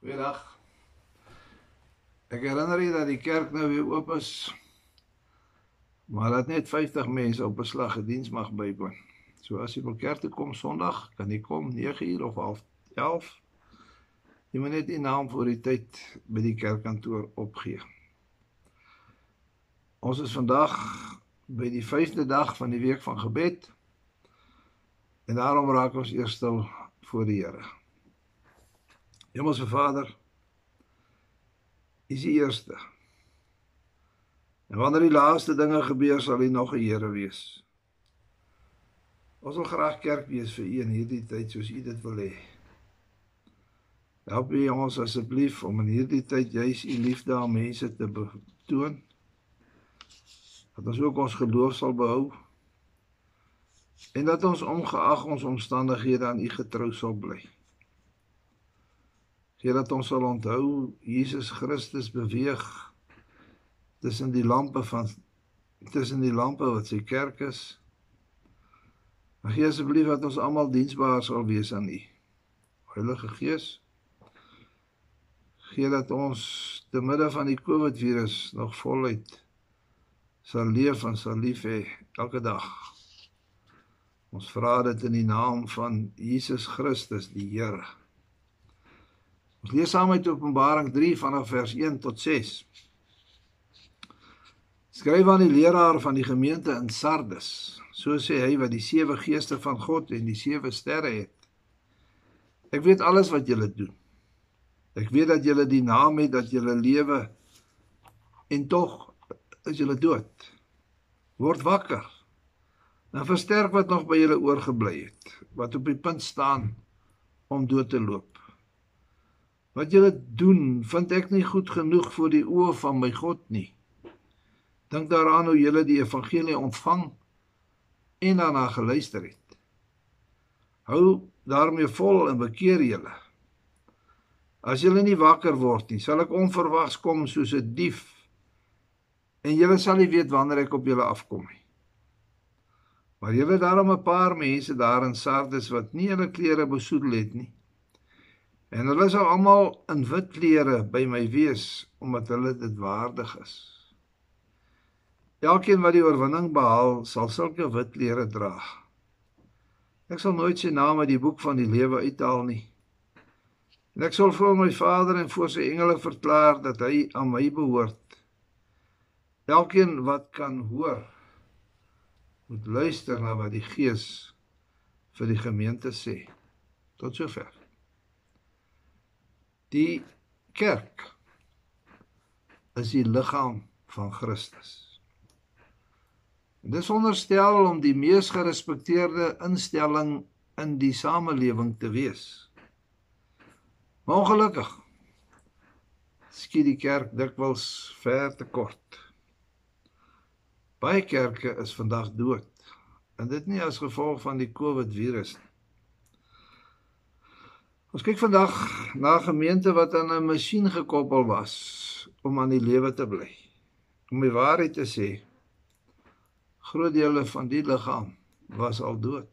Goeiedag. Ek herinner u dat die kerk nou weer oop is. Maar dat net 50 mense op beslag gediens mag bywoon. So as jy wil kerk toe kom Sondag, kan jy kom 9uur of half 11. Jy moet net die naam voor die tyd by die kerkkantoor opgee. Ons is vandag by die 5de dag van die week van gebed. En daarom raak ons eers stil voor die Here. Hemelse Vader, U is die eerste. En wanneer die laaste dinge gebeur, sal U nog 'n Here wees. Ons wil graag kerk wees vir U in hierdie tyd soos U dit wil hê. Help U ons asseblief om in hierdie tyd juis U liefde aan mense te betoon. Dat ons ook ons geloof sal behou en dat ons ongeag ons omstandighede aan U getrou sal bly. Gee dat ons sal onthou Jesus Christus beweeg tussen die lampe van tussen die lampe wat sy kerk is. Mag gee asseblief dat ons almal diensbaar sal wees aan U. Heilige Gees, gee dat ons te midde van die COVID virus nog voluit sal leef en sal lief hê elke dag. Ons vra dit in die naam van Jesus Christus die Here. Ons lees saam uit Openbaring 3 vanaf vers 1 tot 6. Skryf aan die leraar van die gemeente in Sardes. So sê hy wat die sewe geeste van God en die sewe sterre het. Ek weet alles wat julle doen. Ek weet dat julle die naam het dat julle lewe en tog is julle dood. Word wakker. En versterk wat nog by julle oorgebly het, wat op die punt staan om dood te loop. Wat julle doen, vind ek nie goed genoeg voor die oë van my God nie. Dink daaraan hoe julle die evangelie ontvang en daarna geluister het. Hou daarmee vol en bekeer julle. As julle nie wakker word nie, sal ek onverwags kom soos 'n dief en julle sal nie weet wanneer ek op julle afkom nie. Maar julle daarom 'n paar mense daar in Sardes wat nie hulle klere besoedel het nie. En hulle sal almal in wit klere by my wees omdat hulle dit waardig is. Elkeen wat die oorwinning behaal, sal sulke wit klere dra. Ek sal nooit sy naam uit die boek van die lewe uithaal nie. En ek sal vir my Vader en voor sy engele verklaar dat hy aan my behoort. Elkeen wat kan hoor, moet luister na wat die Gees vir die gemeente sê. Tot sover. Die kerk is die liggaam van Christus. Dit is onderstel om die mees gerespekteerde instelling in die samelewing te wees. Maar ongelukkig skiet die kerk dikwels ver te kort. Baie kerke is vandag dood en dit nie as gevolg van die COVID virus nie. Ons kyk vandag na 'n gemeente wat aan 'n masjien gekoppel was om aan die lewe te bly. Om die waarheid te sê, groot dele van die liggaam was al dood.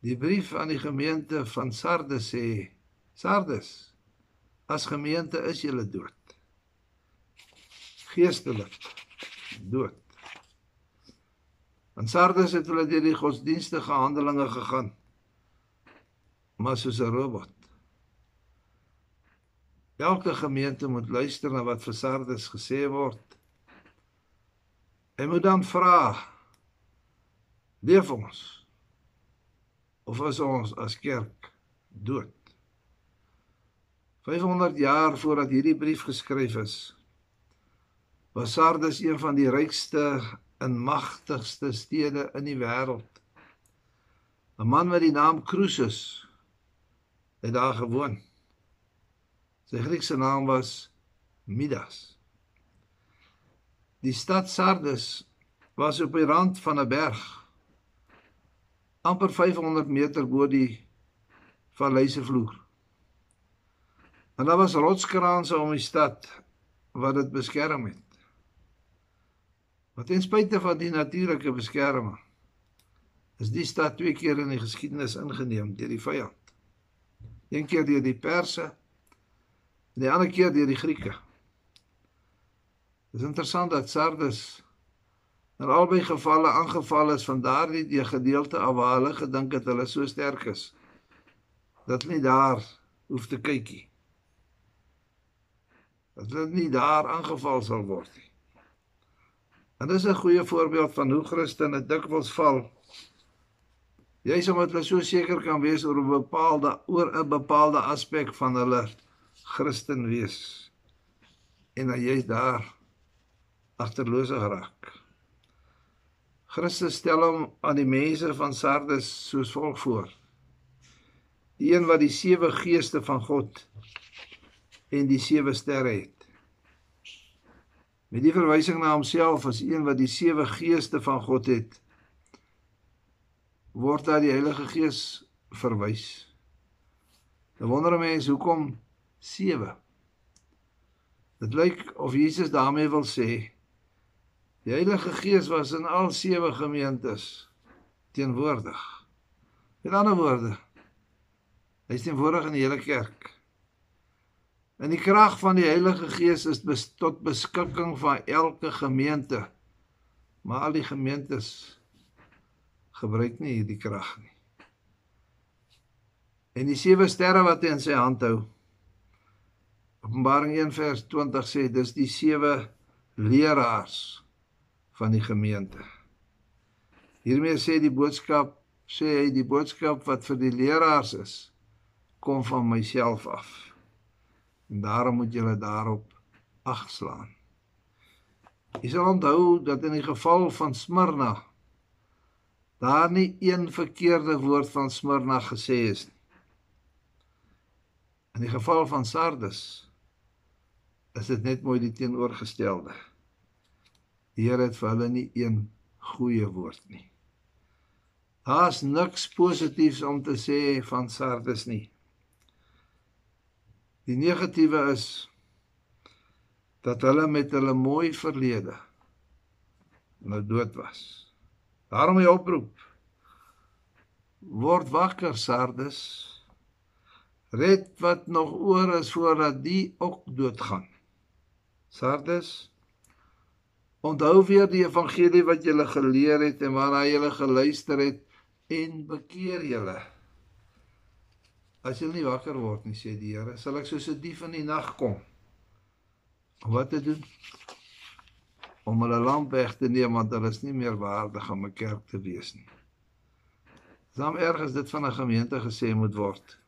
Die brief aan die gemeente van Sardes sê: Sardes, as gemeente is julle dood. Geestelik dood. In Sardes het hulle deur die godsdienstige handelinge gegaan maar soos 'n robot. Elke gemeente moet luister na wat vir Sardes gesê word. Hy moet dan vra: Leef ons of is ons as kerk dood? 500 jaar voordat hierdie brief geskryf is, was Sardes een van die rykste en magtigste stede in die wêreld. 'n Man met die naam Croesus het daar gewoon. Sy Griekse naam was Midas. Die stad Sardes was op die rand van 'n berg amper 500 meter bo die vallei se vloer. En daar was rotskraanse om die stad wat dit beskerm het. Maar ten spyte van die natuurlike beskerming is die stad twee keer in die geskiedenis ingeneem deur die vyand. Een keer deur die Perse en die ander keer deur die Grieke. Dit is interessant dat Sardes in albei gevalle aangeval is van daardie die gedeelte waar hulle gedink het hulle so sterk is dat hulle nie daar hoef te kykie. Dat hulle nie daar aangeval sal word nie. En dis 'n goeie voorbeeld van hoe Christene dikwels val. Jy sê omdat hulle so seker kan wees oor 'n bepaalde oor 'n bepaalde aspek van hulle Christen wees. En dan jy's daar agterlose geraak. Christus stel hom aan die mense van Sardes soos volg voor. Die een wat die sewe geeste van God en die sewe sterre het. Met die verwysing na homself as een wat die sewe geeste van God het, word daar die Heilige Gees verwys. Nou wonder mense hoekom 7? Dit lyk of Jesus daarmee wil sê die Heilige Gees was in al sewe gemeentes teenwoordig. Met ander woorde, hy is teenwoordig in die hele kerk. En die krag van die Heilige Gees is bes, tot beskikking van elke gemeente. Maar al die gemeentes gebruik nie hierdie krag nie. En die sewe sterre wat hy in sy hand hou. Openbaring 1 vers 20 sê dis die sewe leraars van die gemeente. Hiermee sê die boodskap sê hy die boodskap wat vir die leraars is kom van myself af. En daarom moet julle daarop ag slaan. Jy sal onthou dat in die geval van Smyrna daar nie een verkeerde woord van Smyrna gesê is nie. In die geval van Sardes is dit net mooi die teenoorgestelde. Die Here het vir hulle nie een goeie woord nie. Daar's niks positiefs om te sê van Sardes nie. Die negatiewe is dat hulle met hulle mooi verlede nou dood was. Daarom my oproep. Word wakker Sardes. Red wat nog oor is voordat die ook doodgaan. Sardes Onthou weer die evangelie wat jy geleer het en waarna jy geluister het en bekeer julle. As jy nie wakker word nie, sê die Here, sal ek soos 'n dief in die nag kom. Om wat te doen? Om hulle lamp weg te neem want hulle is nie meer waardig om 'n kerk te wees nie. Saam ergens dit van 'n gemeente gesê moet word.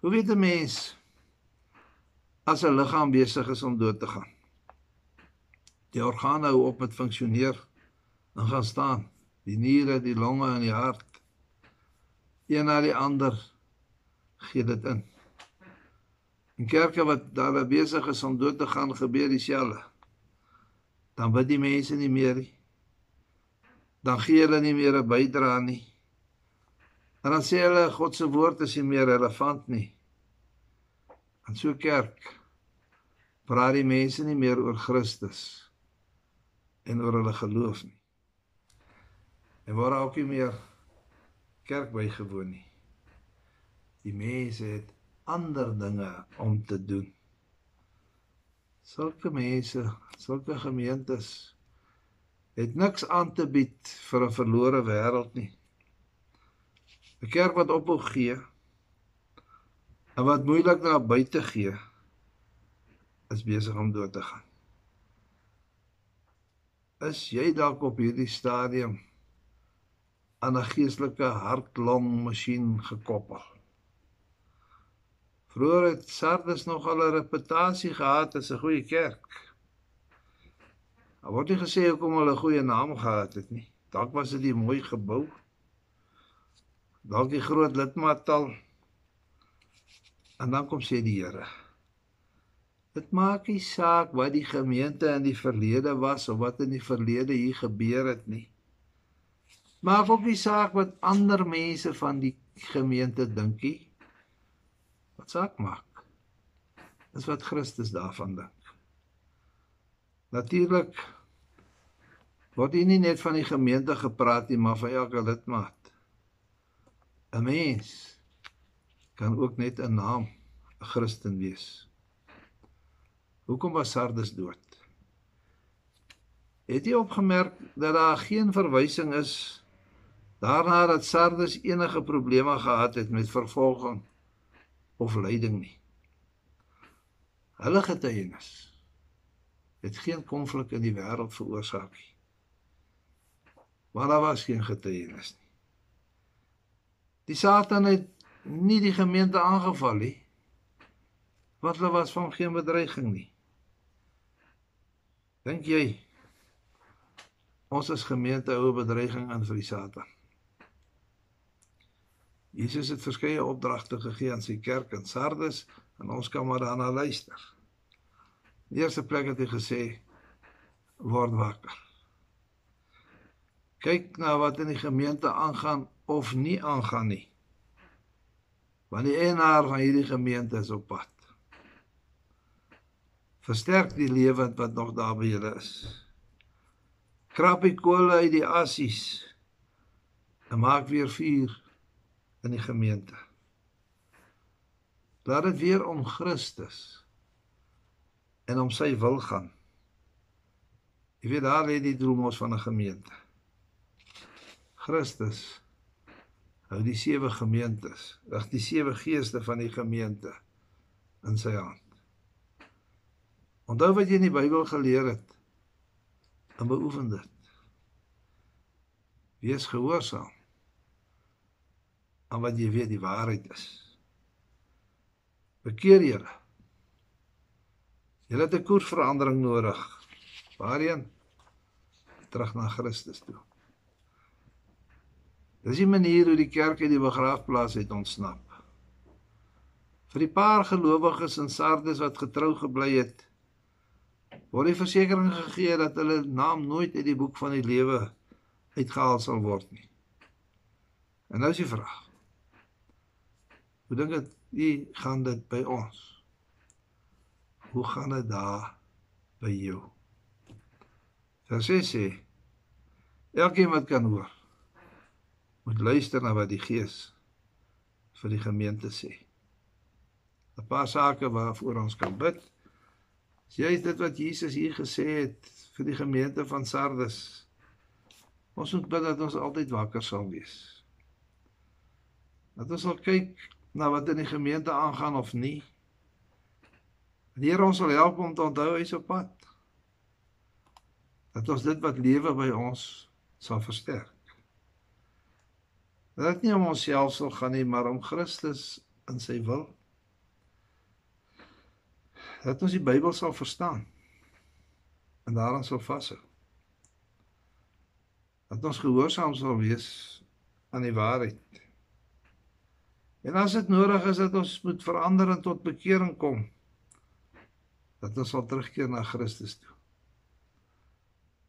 Hoe weet 'n mens as 'n liggaam besig is om dood te gaan? Die organe hou op met funksioneer en gaan staan. Die niere, die longe en die hart een na die ander gee dit in. In kerke wat daar besig is om dood te gaan, gebeur dieselfde. Dan bid die mense nie meer nie. Dan gee hulle nie meer 'n bydrae nie. En dan sê hulle God se woord is nie meer relevant nie. En so kerk praat die mense nie meer oor Christus en oor hulle geloof nie. En waar ook nie meer kerk bygewoon nie. Die mense het ander dinge om te doen. Sulke mense, sulke gemeentes het niks aan te bied vir 'n verlore wêreld nie. 'n Kerk wat ophou gee en wat moeilik na buite gee is besig om dood te gaan. Is jy dalk op hierdie stadium aan 'n geestelike hart-long masjien gekoppel? Vroeger het Sardes nog al 'n reputasie gehad as 'n goeie kerk. Maar word nie gesê hoekom hulle 'n goeie naam gehad het nie. Dalk was dit 'n mooi gebou. Dalk die groot lidmaatal. En dan kom sê die Here. Dit maak nie saak wat die gemeente in die verlede was of wat in die verlede hier gebeur het nie. Maak ook nie saak wat ander mense van die gemeente dink nie wat saak maak. Dis wat Christus daarvan dink. Natuurlik word hier nie net van die gemeente gepraat nie, maar van elke lidmaat. 'n Mens kan ook net 'n naam 'n Christen wees. Hoekom was Sardes dood? Het jy opgemerk dat daar geen verwysing is daarna dat Sardes enige probleme gehad het met vervolging of lyding nie? Hulle getuienis het geen konflik in die wêreld veroorsaak nie. Maar daar was geen getuienis nie. Die Satan het nie die gemeente aangeval nie. Want hulle was van geen bedreiging nie. Dink jy ons as gemeente 'n bedreiging aan vir die Satan? Jesus het verskeie opdragte gegee aan sy kerk in Sardes en ons kan maar daarna luister. In die eerste plek het hy gesê word wakker. Kyk na wat in die gemeente aangaan of nie aangaan nie. Want die eienaar van hierdie gemeente is op pad. Versterk die lewend wat nog daar by julle is. Krap die kolle uit die assies en maak weer vuur in die gemeente. Laat dit weer om Christus en om sy wil gaan. Jy weet daar lê die droom ons van 'n gemeente. Christus hou die sewe gemeentes, ag die sewe geeste van die gemeente in sy hand. Onthou wat jy in die Bybel geleer het en beoefen dit. Wees gehoorsaam aan wat jy weet die waarheid is. Bekeer julle. Julle het 'n koersverandering nodig. Waarheen? Terug na Christus toe. Dis die manier hoe die kerk uit die begraafplaas het ontsnap. Vir die paar gelowiges in Sardes wat getrou gebly het, word die versekering gegee dat hulle naam nooit uit die boek van die lewe uitgehaal sal word nie. En nou is die vraag. Hoe dink dit u gaan dit by ons? Hoe gaan dit daar by jou? Vers sê elkeen wat kan hoor moet luister na wat die Gees vir die gemeente sê. 'n Paar sake waarvoor ons kan bid. Jy is dit wat Jesus hier gesê het vir die gemeente van Sardes. Ons moet bid dat ons altyd wakker sal wees. Dat ons sal kyk na wat in die gemeente aangaan of nie. Die Here ons sal help om te onthou hy's op pad. Dat ons dit wat lewe by ons sal versterk. Dat dit nie om onsself sal gaan nie, maar om Christus in sy wil dat ons die Bybel sal verstaan en daaraan sal vashou. Dat ons gehoorsaam sal wees aan die waarheid. En as dit nodig is dat ons moet verander en tot bekering kom, dat ons sal terugkeer na Christus toe.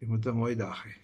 Jy moet 'n mooi dag hê.